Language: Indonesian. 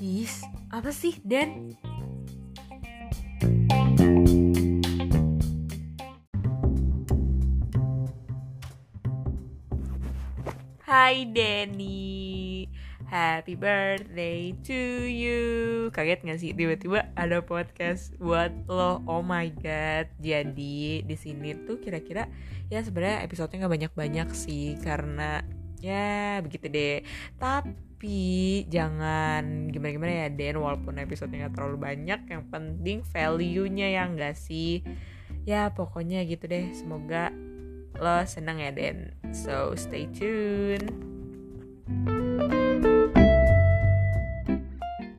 Is, apa sih, Den? Hai Denny. Happy birthday to you. Kaget gak sih? Tiba-tiba ada podcast buat lo. Oh my god. Jadi di sini tuh kira-kira Ya sebenarnya episodenya gak banyak-banyak sih Karena ya begitu deh. Tapi jangan gimana-gimana ya Den. Walaupun episodenya gak terlalu banyak Yang penting value-nya ya gak sih? Ya pokoknya gitu deh. Semoga lo seneng ya Den. So stay tuned